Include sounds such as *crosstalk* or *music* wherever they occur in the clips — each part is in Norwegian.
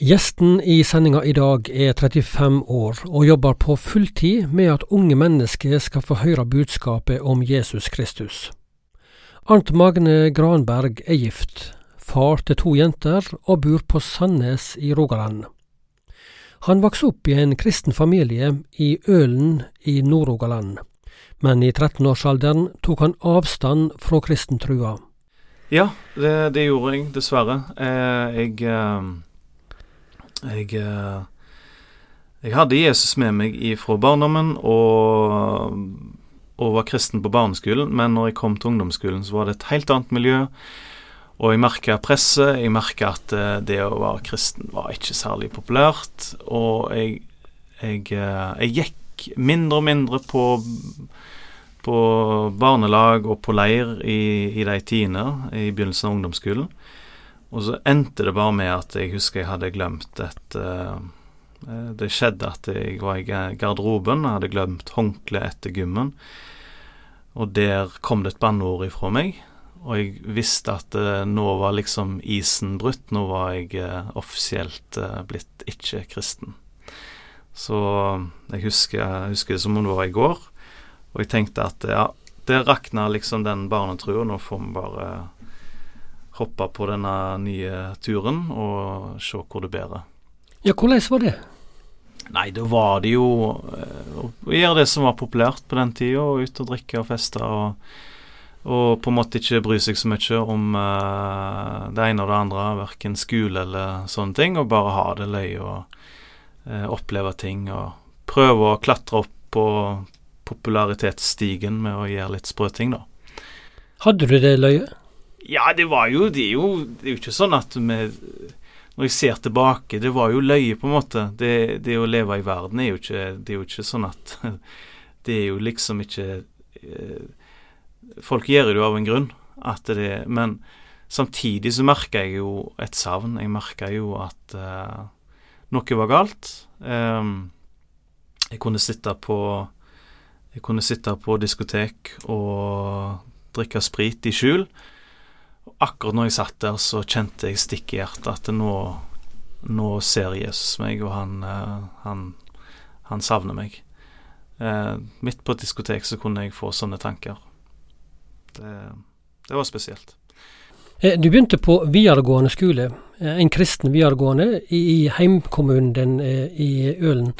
Gjesten i sendinga i dag er 35 år og jobber på fulltid med at unge mennesker skal få høre budskapet om Jesus Kristus. Arnt Magne Granberg er gift, far til to jenter og bor på Sandnes i Rogaland. Han vokste opp i en kristen familie i Ølen i Nord-Rogaland, men i 13-årsalderen tok han avstand fra kristentrua. Ja, det, det gjorde jeg, dessverre. Eh, jeg eh, jeg, eh, jeg hadde Jesus med meg fra barndommen og, og, var kristen på barneskolen, men når jeg kom til ungdomsskolen, så var det et helt annet miljø. Og jeg merka presset, jeg merka at eh, det å være kristen var ikke særlig populært. Og jeg, jeg, eh, jeg gikk mindre og mindre på, på barnelag og på leir i, i de tiende, i begynnelsen av ungdomsskolen. Og så endte det bare med at jeg husker jeg hadde glemt et uh, Det skjedde at jeg var i garderoben, jeg hadde glemt håndkleet etter gymmen. Og der kom det et banneord ifra meg, og jeg visste at uh, nå var liksom isen brutt. Nå var jeg uh, offisielt blitt ikke-kristen. Så jeg husker, jeg husker, det som om det var i går, og jeg tenkte at ja, det rakna liksom den barnetrua. Nå får vi bare hoppe på denne nye turen og se hvor det bærer. Ja, hvordan var det? Nei, da var det jo uh, å gjøre det som var populært på den tida, ut og drikke og feste. og og på en måte ikke bry seg så mye om uh, det ene og det andre, verken skole eller sånne ting, og bare ha det løy og uh, oppleve ting og prøve å klatre opp på popularitetsstigen med å gjøre litt sprø ting, da. Hadde du det løyet? Ja, det var jo Det er jo, det er jo ikke sånn at vi Når jeg ser tilbake, det var jo løye, på en måte. Det, det å leve i verden er jo ikke Det er jo ikke sånn at *laughs* Det er jo liksom ikke eh, Folk gjør det jo av en grunn, at det Men samtidig så merka jeg jo et savn. Jeg merka jo at uh, noe var galt. Um, jeg kunne sitte på Jeg kunne sitte på diskotek og drikke sprit i skjul akkurat når jeg satt der, så kjente jeg stikk i hjertet at nå, nå ser Jesus meg, og han, uh, han, han savner meg. Uh, midt på et diskotek så kunne jeg få sånne tanker. Det, det var spesielt. Eh, du begynte på videregående skole, en kristen videregående, i, i heimkommunen din i Ølen.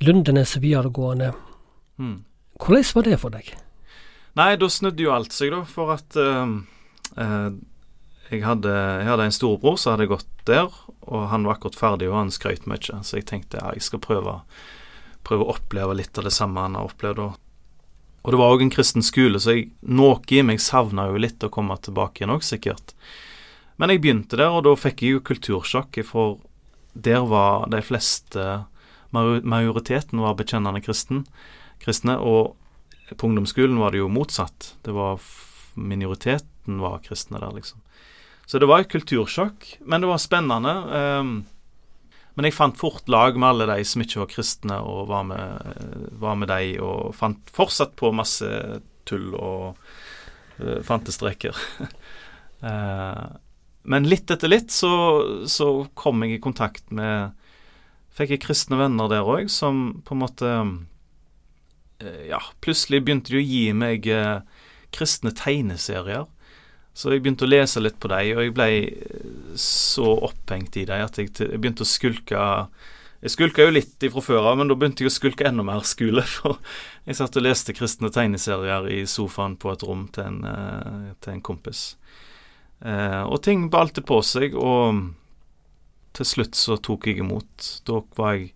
Lundenes videregående. Mm. Hvordan var det for deg? Nei, da snudde jo alt seg, da, for at uh, jeg hadde, jeg hadde en storebror som hadde gått der, og han var akkurat ferdig, og han skrøt mye, så jeg tenkte ja, jeg skal prøve, prøve, å oppleve litt av det samme han har opplevd. Og, og det var òg en kristen skole, så jeg, noe i meg savna jo litt å komme tilbake igjen òg, sikkert. Men jeg begynte der, og da fikk jeg jo kultursjokk, for der var de fleste Majoriteten var bekjennende kristen, kristne, og på ungdomsskolen var det jo motsatt. Det var minoriteten var kristne der, liksom. Så det var et kultursjokk, men det var spennende. Um, men jeg fant fort lag med alle de som ikke var kristne, og var med, var med de, og fant fortsatt på masse tull og uh, fantestreker. uh, *laughs* men litt etter litt så, så, kom jeg i kontakt med Fikk jeg kristne venner der òg, som på en måte uh, Ja, plutselig begynte de å gi meg kristne tegneserier. Så jeg begynte å lese litt på dem, og jeg ble så opphengt i dem at jeg, begynte å skulke Jeg skulka jo litt ifra før av, men da begynte jeg å skulke enda mer skole. *laughs* For jeg satt og leste kristne tegneserier i sofaen på et rom til en, eh, til en kompis. Eh, og ting balte på seg, og til slutt så tok jeg imot. Da var jeg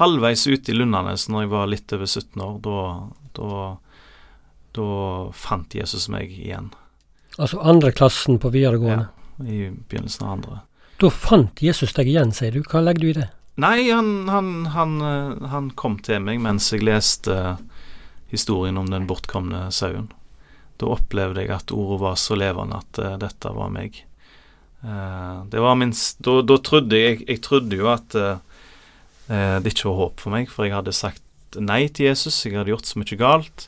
halvveis ute i Lundanes når jeg var litt over 17 år. Da, da, da fant Jesus meg igjen. Altså andre klassen på videregående? Ja, i begynnelsen av andre. Da fant Jesus deg igjen, sier du. Hva legger du i det? Nei, han, han, han, eh, han kom til meg mens jeg leste historien om den bortkomne sauen. Da opplevde jeg at ordet var så levende at uh, dette var meg. Uh, det var minst da, da, trodde jeg Jeg trodde jo at uh, det ikke var håp for meg, for jeg hadde sagt nei til Jesus, jeg hadde gjort så mye galt.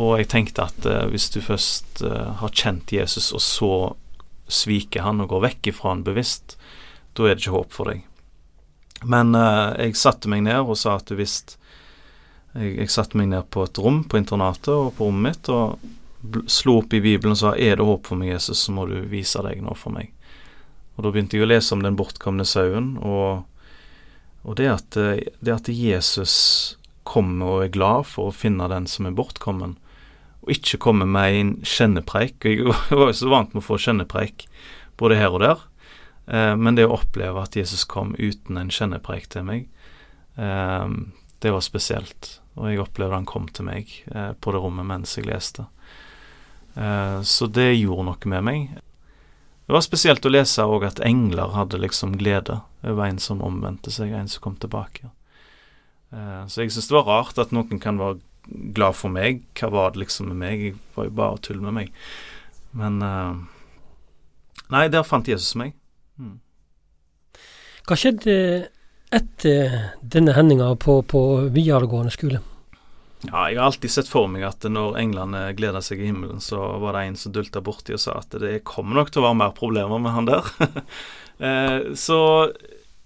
Og jeg tenkte at eh, hvis du først eh, har kjent Jesus, og så sviker han og går vekk ifra han bevisst, da er det ikke håp for deg. Men uh, jeg satte meg ned og sa at hvis jeg, jeg, satte meg ned på et rom på internatet og på rommet mitt og slo opp i Bibelen og sa er det håp for meg, Jesus, så må du vise deg nå for meg. Og Da begynte jeg å lese om den bortkomne sauen, og, og det, at, det at Jesus kommer og er glad for å finne den som er bortkommen, og ikke komme med en kjennepreik. Jeg *laughs* var jo så vant med å få kjennepreik både her og der, eh, men det å oppleve at Jesus kom uten en kjennepreik til meg, eh, det var spesielt. Og jeg opplevde han kom til meg eh, på det rommet mens jeg leste. Så det gjorde noe med meg. Det var spesielt å lese òg at engler hadde liksom glede over en som omvendte seg, en som kom tilbake. Så jeg syns det var rart at noen kan være glad for meg. Hva var det liksom med meg? Jeg var jo bare tull med meg. Men uh, Nei, der fant Jesus meg. Mm. Hva skjedde etter denne hendinga på, på videregående skole? Ja, jeg har alltid sett for meg at når englene gleda seg i himmelen, så var det en som dulta borti og sa at det kommer nok til å være mer problemer med han der. *laughs* eh, så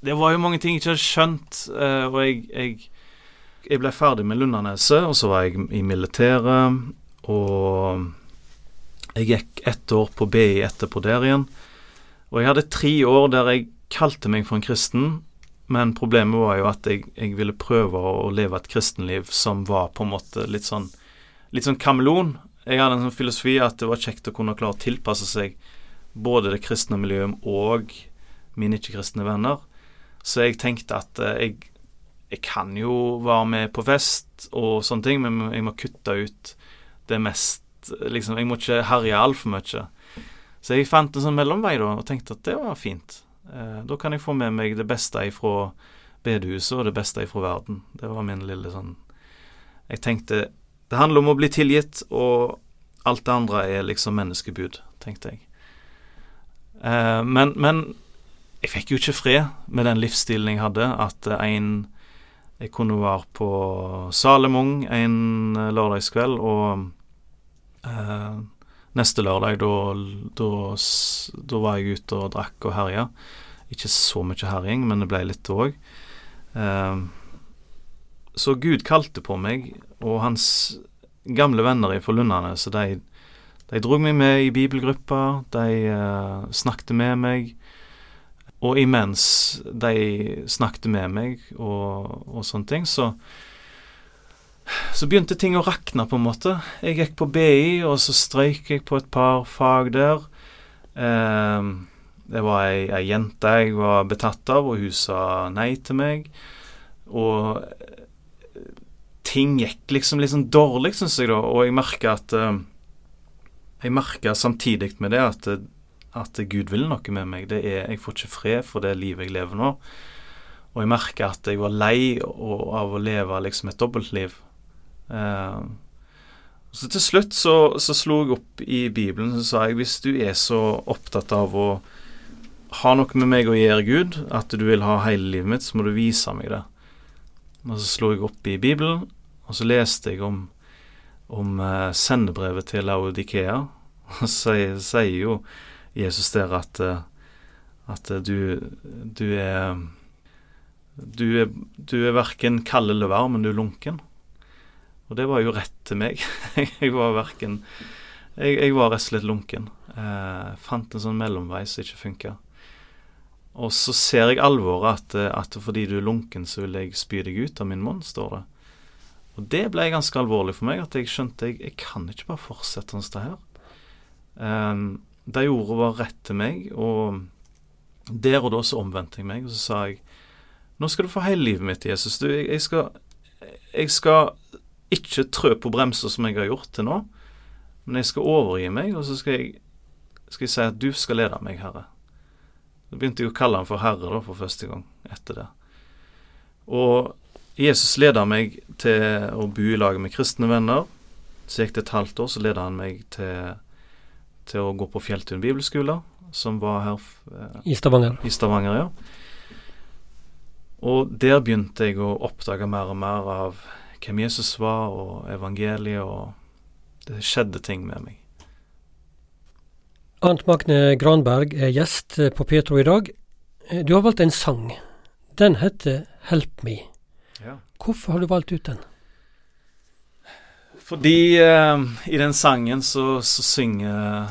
det var jo mange ting jeg ikke hadde skjønt, eh, og jeg, jeg, jeg, ble ferdig med Lundaneset, og så var jeg i militæret, og jeg gikk ett år på BI etterpå der igjen. Og jeg hadde tre år der jeg kalte meg for en kristen, men problemet var jo at jeg, jeg ville prøve å, leve et kristenliv som var på en måte litt sånn litt sånn kameleon. Jeg hadde en sånn filosofi at det var kjekt å kunne klare å tilpasse seg både det kristne miljøet og mine ikke-kristne venner. Så jeg tenkte at eh, jeg, jeg, kan jo være med på fest og sånne ting, men jeg må kutte ut det mest liksom, Jeg må ikke herje altfor mye. Så jeg fant en sånn mellomvei da, og tenkte at det var fint. Eh, da kan jeg få med meg det beste ifra bedehuset og det beste ifra verden. Det var min lille sånn Jeg tenkte det handler om å bli tilgitt, og alt det andre er liksom menneskebud, tenkte jeg. Eh, men, men jeg fikk jo ikke fred med den livsstilen jeg hadde, at en Jeg kunne være på Salemung en lørdagskveld, og eh, neste lørdag, da var jeg ute og drakk og herja. Ikke så mye herjing, men det ble litt òg. Eh, så Gud kalte på meg, og hans gamle venner fra Lundane, så de, de dro meg med i bibelgruppa, de eh, snakket med meg. Og imens de snakket med meg og, og sånne ting, så så begynte ting å rakne, på en måte. Jeg gikk på BI, og så strøyk jeg på et par fag der. Eh, det var ei, ei, jente jeg var betatt av, og hun sa nei til meg. Og eh, ting gikk liksom litt sånn dårlig, syns jeg, da. Og jeg merka at eh, Jeg merka samtidig med det at, at Gud vil noe med meg. Det er Jeg får ikke fred for det livet jeg lever nå. Og jeg merka at jeg var lei av å leve liksom et dobbeltliv. Eh, så til slutt så, så, slo jeg opp i Bibelen så sa jeg hvis du er så opptatt av å ha noe med meg å gjøre, Gud, at du vil ha hele livet mitt, så må du vise meg det. Og så slo jeg opp i Bibelen, og så leste jeg om, om uh, sendebrevet til Laudikea. *laughs* Og så sier jo Jesus der at, uh, at du, du er du er, du er verken kald eller varm, men du er lunken. Og det var jo rett til meg. *laughs* jeg var verken jeg, jeg, var rett og slett lunken. Eh, fant en sånn mellomvei som ikke funka. Og så ser jeg alvoret, at, at, fordi du er lunken, så vil jeg spy deg ut av min munn, står det. Og det ble ganske alvorlig for meg, at jeg skjønte jeg, jeg kan ikke bare fortsette sånn som det her. Eh, de ordene var rett til meg, og der og da så omvendte jeg meg, og så sa jeg nå skal du få hele livet mitt, Jesus. Du, jeg, skal jeg skal ikke trø på bremser som jeg har gjort til nå, men jeg skal overgi meg, og så skal jeg, skal jeg si at du skal lede meg, Herre. Da begynte jeg å kalle han for Herre da, for første gang etter det. Og Jesus leda meg til å bo i lag med kristne venner. Så gikk det et halvt år, så leda han meg til, til å gå på Fjelltun bibelskole, som var her eh, I Stavanger. I Stavanger, ja. Og der begynte jeg å oppdage mer og mer av hvem Jesus var, og evangeliet, og det skjedde ting med meg. Arnt Magne Granberg er gjest på Petro i dag. Du har valgt en sang. Den heter Help Me. Ja. Hvorfor har du valgt ut den? Fordi eh, i den sangen så, så synger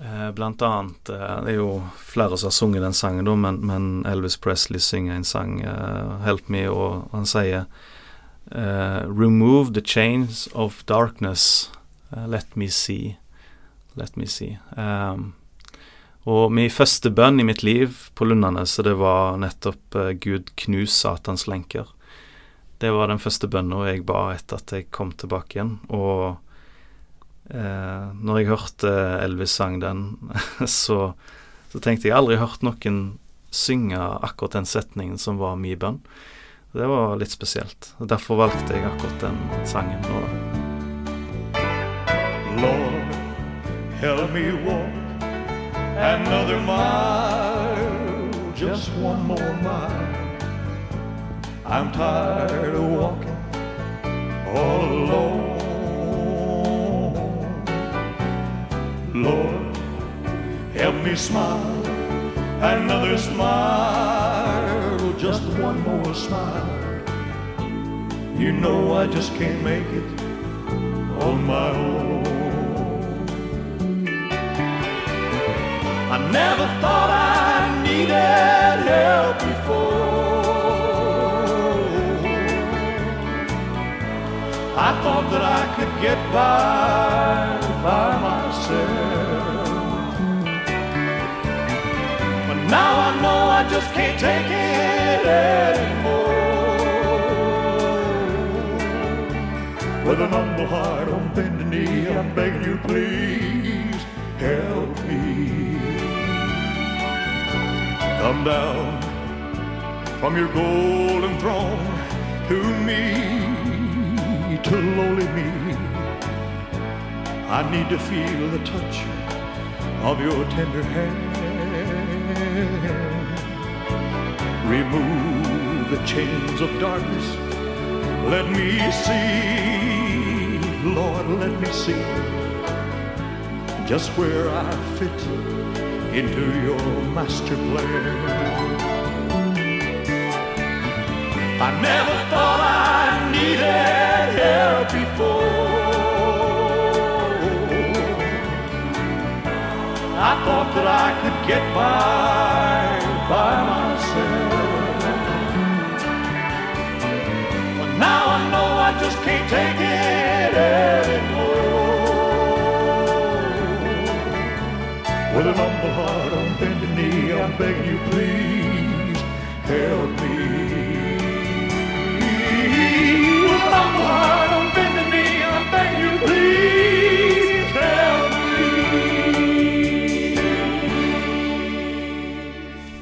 eh, blant annet eh, Det er jo flere som har sunget den sangen, da, men, men Elvis Presley synger en sang, eh, 'Help Me', og han sier eh, 'Remove the chains of darkness, eh, let me see'. Let me see. Um, og min første bønn i mitt liv på Lundane, så det var nettopp Gud knus Satans lenker. Det var den første bønna jeg ba etter at jeg kom tilbake igjen. Og eh, når jeg hørte Elvis sang den, *laughs* så, så, tenkte jeg aldri hørt noen synge akkurat den setningen som var min bønn. Det var litt spesielt. og Derfor valgte jeg akkurat den sangen nå. Lord, help me walk another mile, just one more mile. I'm tired of walking all alone. Lord, help me smile, another smile, just one more smile. You know I just can't make it on my own. I never thought I thought that I could get by by myself. But now I know I just can't take it anymore. With an humble heart on bended knee, I'm begging you, please help me. Come down from your golden throne to me to lowly me. I need to feel the touch of your tender hand. Remove the chains of darkness. Let me see, Lord, let me see just where I fit into your master plan. I never thought I needed help before. I thought that I could get by by myself. But now I know I just can't take it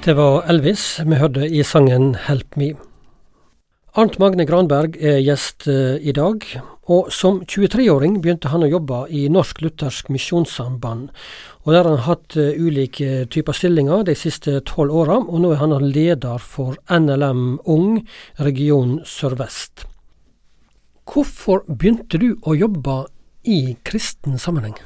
Det var Elvis vi hørte i sangen Help Me. Arnt Magne Granberg er gjest eh, i dag, og som 23-åring begynte han å jobbe i Norsk Luthersk Misjonssamband. Og Der har han hatt eh, ulike typer stillinger de siste tolv åra, og nå er han leder for NLM Ung, region Sør-Vest. Hvorfor begynte du å jobbe i kristen sammenheng?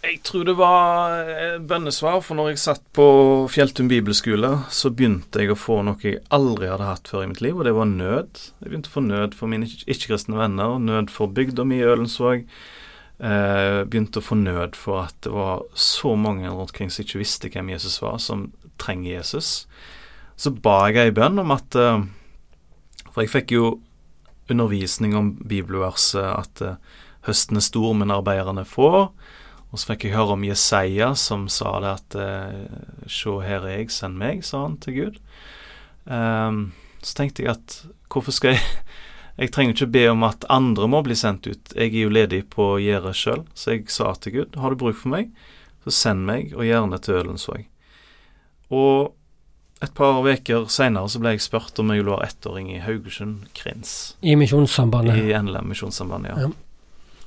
Jeg tror det var eh, bønnesvar, for når jeg satt på Fjelltun bibelskole, så begynte jeg å få noe jeg aldri hadde hatt før i mitt liv, og det var nød. Jeg begynte å få nød for mine ikke-kristne venner, nød for bygda mi i Ølensvåg. Eh, begynte å få nød for at det var så mange rundt omkring som ikke visste hvem Jesus var, som trenger Jesus. Så ba jeg ei bønn om at eh, For jeg fikk jo undervisning om bibelverset at eh, høsten er stor, men arbeiderne få. Og så fikk jeg høre om Jesaja som sa det at eh, Se, her er jeg, send meg, sa han til Gud. Um, så tenkte jeg at hvorfor skal jeg *laughs* Jeg trenger ikke be om at andre må bli sendt ut. Jeg er jo ledig på gjerdet sjøl, så jeg sa til Gud har du bruk for meg, så send meg, og gjerne til Ølensvåg. Og et par uker seinere så ble jeg spurt om jeg ville være ettåring i Haugesund Krins. I Misjonssambandet? I NLM Misjonssambandet, ja. ja.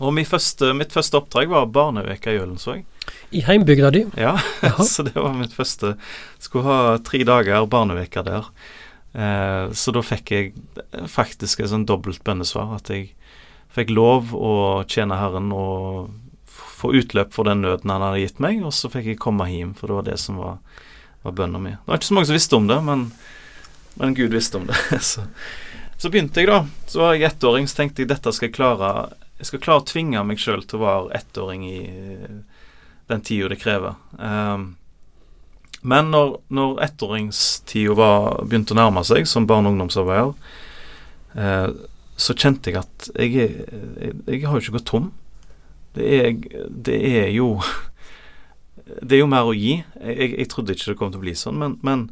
Og mitt første, mitt første oppdrag var barneveka i Ølensvåg. I heimbygda di? Ja, *laughs* så det var mitt første. Skulle ha tre dager barneveka der. Eh, så da fikk jeg faktisk et sånn dobbelt bønnesvar. At jeg fikk lov å tjene Herren og få utløp for den nøden han hadde gitt meg, og så fikk jeg komme hjem, for det var det som var var bønna mi. Det var ikke så mange som visste om det, men, men Gud visste om det. *laughs* så, så, begynte jeg, da. Så var jeg ettåring, så tenkte jeg dette skal jeg klare. Jeg skal klare å tvinge meg sjøl til å være ettåring i den tida det krever. Um, men når, når ettåringstida begynte å nærme seg som barne- og ungdomsarbeider, uh, så kjente jeg at jeg, jeg, jeg har jo ikke gått tom. Det er, det er, jo *laughs* Det er jo mer å gi. Jeg, jeg, trodde ikke det kom til å bli sånn, men, men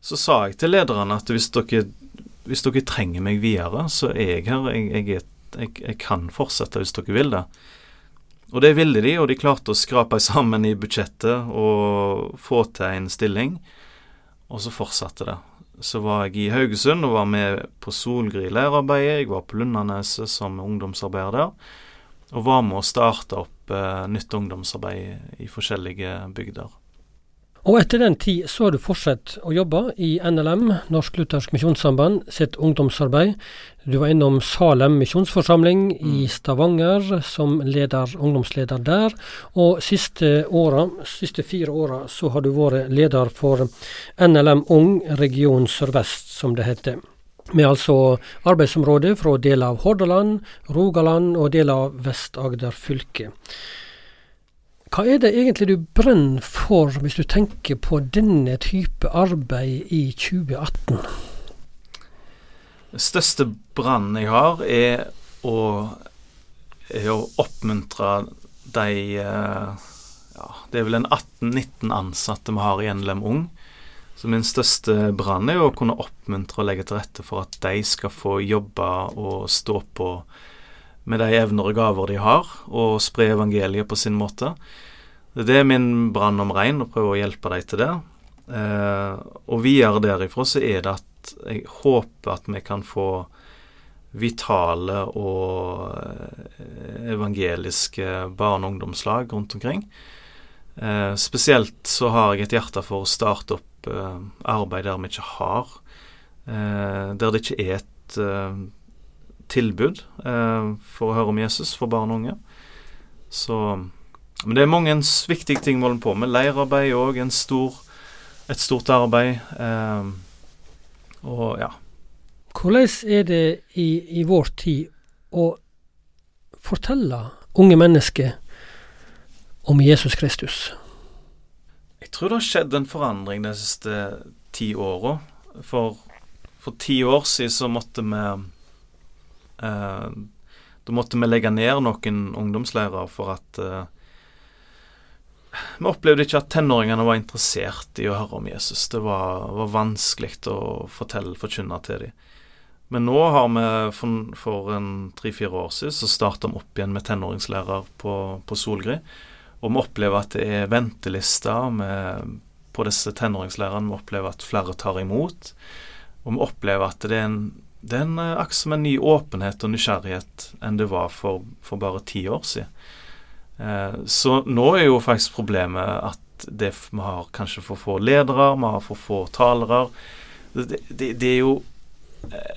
så sa jeg til lederne at hvis dere, hvis dere trenger meg videre, så er jeg her. Jeg, jeg, kan fortsette hvis dere vil det. Og det ville de, og de klarte å skrape *laughs* sammen i budsjettet og få til en stilling. Og så fortsatte det. Så var jeg i Haugesund og var med på Solgry leirarbeidet. Jeg var på Lundaneset som ungdomsarbeider der. Og var med å starte opp eh, nytt ungdomsarbeid i forskjellige bygder. Og etter den tid så har du fortsatt å jobbe i NLM, Norsk Luthersk Misjonssamband, sitt ungdomsarbeid. Du var innom Salem misjonsforsamling i mm. Stavanger som leder, ungdomsleder der. Og siste, åra, siste fire åra så har du vært leder for NLM Ung region Sør-Vest, som det heter. Med altså arbeidsområde fra deler av Hordaland, Rogaland og deler av Vest-Agder fylke. Hva er det egentlig du brenner for, hvis du tenker på denne type arbeid i 2018? Den største brannen jeg har, er å, er å oppmuntre de eh, ja, Det er vel en 18-19 ansatte vi har i NLM Ung. Så min største brann er å kunne oppmuntre og legge til rette for at de skal få jobbe og stå på med de evner og gaver de har, og spre evangeliet på sin måte. Det er min brann om rein, å prøve å hjelpe dem til det. Eh, og videre derifra så er det at jeg håper at vi kan få vitale og eh, evangeliske barne- og ungdomslag rundt omkring. Eh, spesielt så har jeg et hjerte for å starte opp eh, arbeid der vi ikke har eh, Der det ikke er et eh, tilbud eh, for å høre om Jesus for barn og unge. Så Men det er mange viktige ting vi holder på med. Leirarbeid òg, et stort arbeid. Eh, og ja. Hvordan er det i, i vår tid å fortelle unge mennesker om Jesus Kristus? Jeg tror det har skjedd en forandring de siste ti åra. For, for ti år siden så måtte vi da måtte vi legge ned noen ungdomsleirer for at eh, vi opplevde ikke at tenåringene var interessert i å høre om Jesus. Det var, var vanskelig å fortelle, forkynne til dem. Men nå har vi for, for en tre-fire år siden så starta vi opp igjen med tenåringslærer på, på Solgri. Og vi opplever at det er ventelister på disse tenåringslærerne. Vi opplever at flere tar imot. Og vi opplever at det er en det er en akse med ny åpenhet og nysgjerrighet enn det var for, for bare ti år siden. Eh, så nå er jo faktisk problemet at det, vi har kanskje for få ledere, vi har for få talere. Det, det, det er jo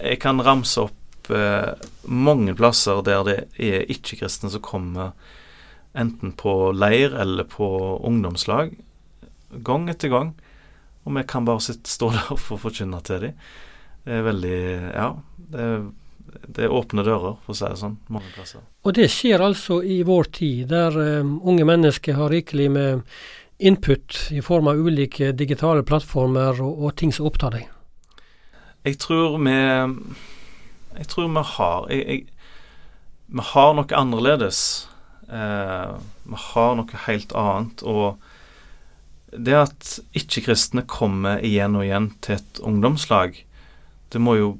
Jeg kan ramse opp eh, mange plasser der det er ikke-kristne som kommer enten på leir eller på ungdomslag, gang etter gang. Og vi kan bare stå der å forkynne til dem. Det er veldig Ja. Det det er åpne dører, for å si det sånn, mange plasser. Og det skjer altså i vår tid, der um, unge mennesker har rikelig med input i form av ulike digitale plattformer og, og ting som opptar deg? Jeg tror vi Jeg tror vi har jeg, jeg, Vi har noe annerledes. Eh, vi har noe helt annet. Og det at ikke-kristne kommer igjen og igjen til et ungdomslag, det må jo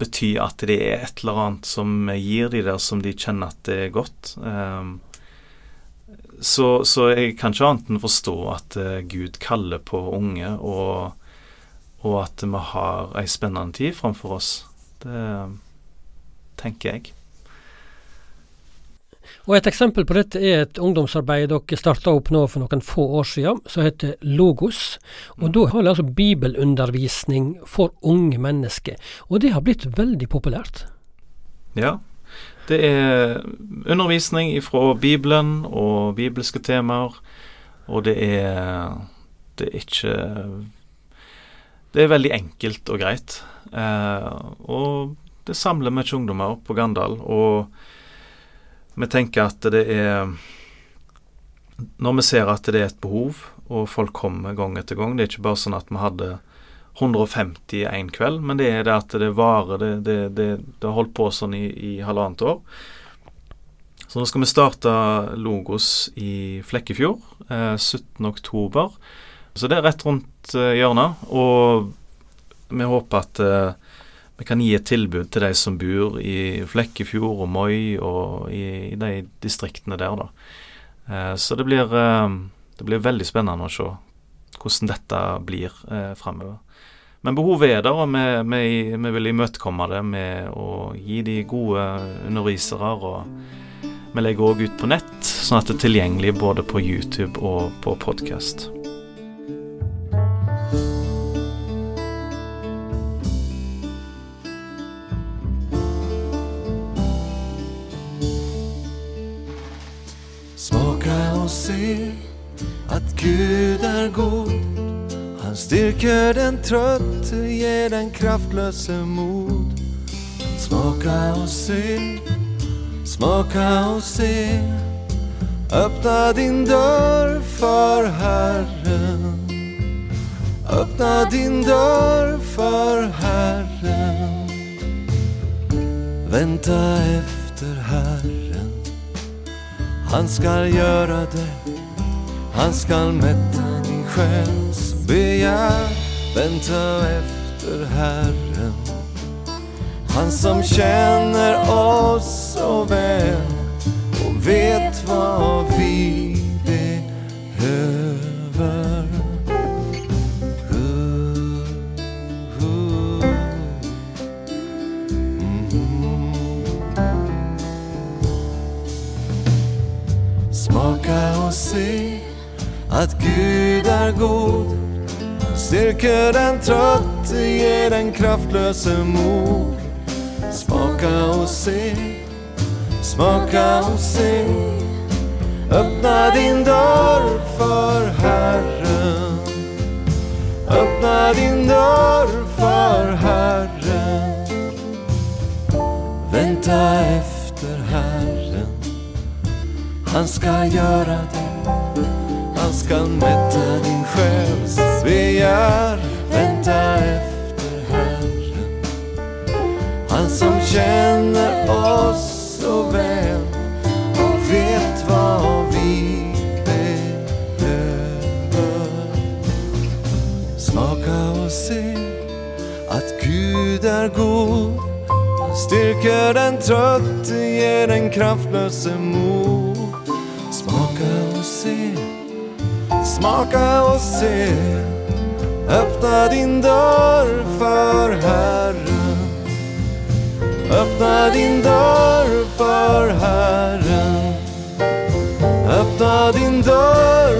bety at det er et eller annet som gir de der som de kjenner at det er godt. Um, så, så, jeg kan ikke annet enn forstå at uh, Gud kaller på unge, og, og at vi har ei spennende tid framfor oss. Det tenker jeg. Og Et eksempel på dette er et ungdomsarbeid dere starta opp nå for noen få år siden, som heter Logos. Og. Da har de altså bibelundervisning for unge mennesker. Og det har blitt veldig populært. Ja. Det er undervisning fra Bibelen og bibelske temaer. Og det er det er ikke Det er veldig enkelt og greit. Eh, og det samler mye ungdommer på Gandal, og vi tenker at det er Når vi ser at det er et behov, og folk kommer gang etter gang Det er ikke bare sånn at vi hadde 150 en kveld, men det er det at det varer. Det, det, det, det har holdt på sånn i, i halvannet år. Så nå skal vi starte Logos i Flekkefjord eh, 17.10. Så det er rett rundt eh, hjørnet. Og vi håper at eh, vi kan gi et tilbud til de som bor i Flekkefjord og Moi og i, i de distriktene der, da. Eh, så det blir, eh, det blir veldig spennende å se hvordan dette blir eh, framover. Men behovet er der, og vi, vi, vi vil imøtekomme det med å gi de gode undervisere. og Vi legger òg ut på nett, sånn at det er tilgjengelig både på YouTube og på podkast. Och se at Gud er god. Han styrker den trøtte, ger den kraftløse mod. Smaka og se, smaka og se. Öppna din dør for Herren. Öppna din dør for Herren. Vänta efter Herren. Han skal gjøre det, han skal mette din sjels begjær. Vente efter Herren, han som kjenner oss så vel og vet hva vi styrker den trøtte, gir den kraftløse mor. Smaka og se, smaka og se. Öppna din dörr för Herren. Öppna din dörr för Herren. Vänta efter Herren. Han ska göra det Han ska mätta Som oss så vel og vet hva vi behøver. Smaka og se at Gud er god styrker den trøtte, ger den kraftløse mot. Smaka og se, smaka og se Öppna din dörr för Herren Öppna din dörr för Herren. Öppna din dörr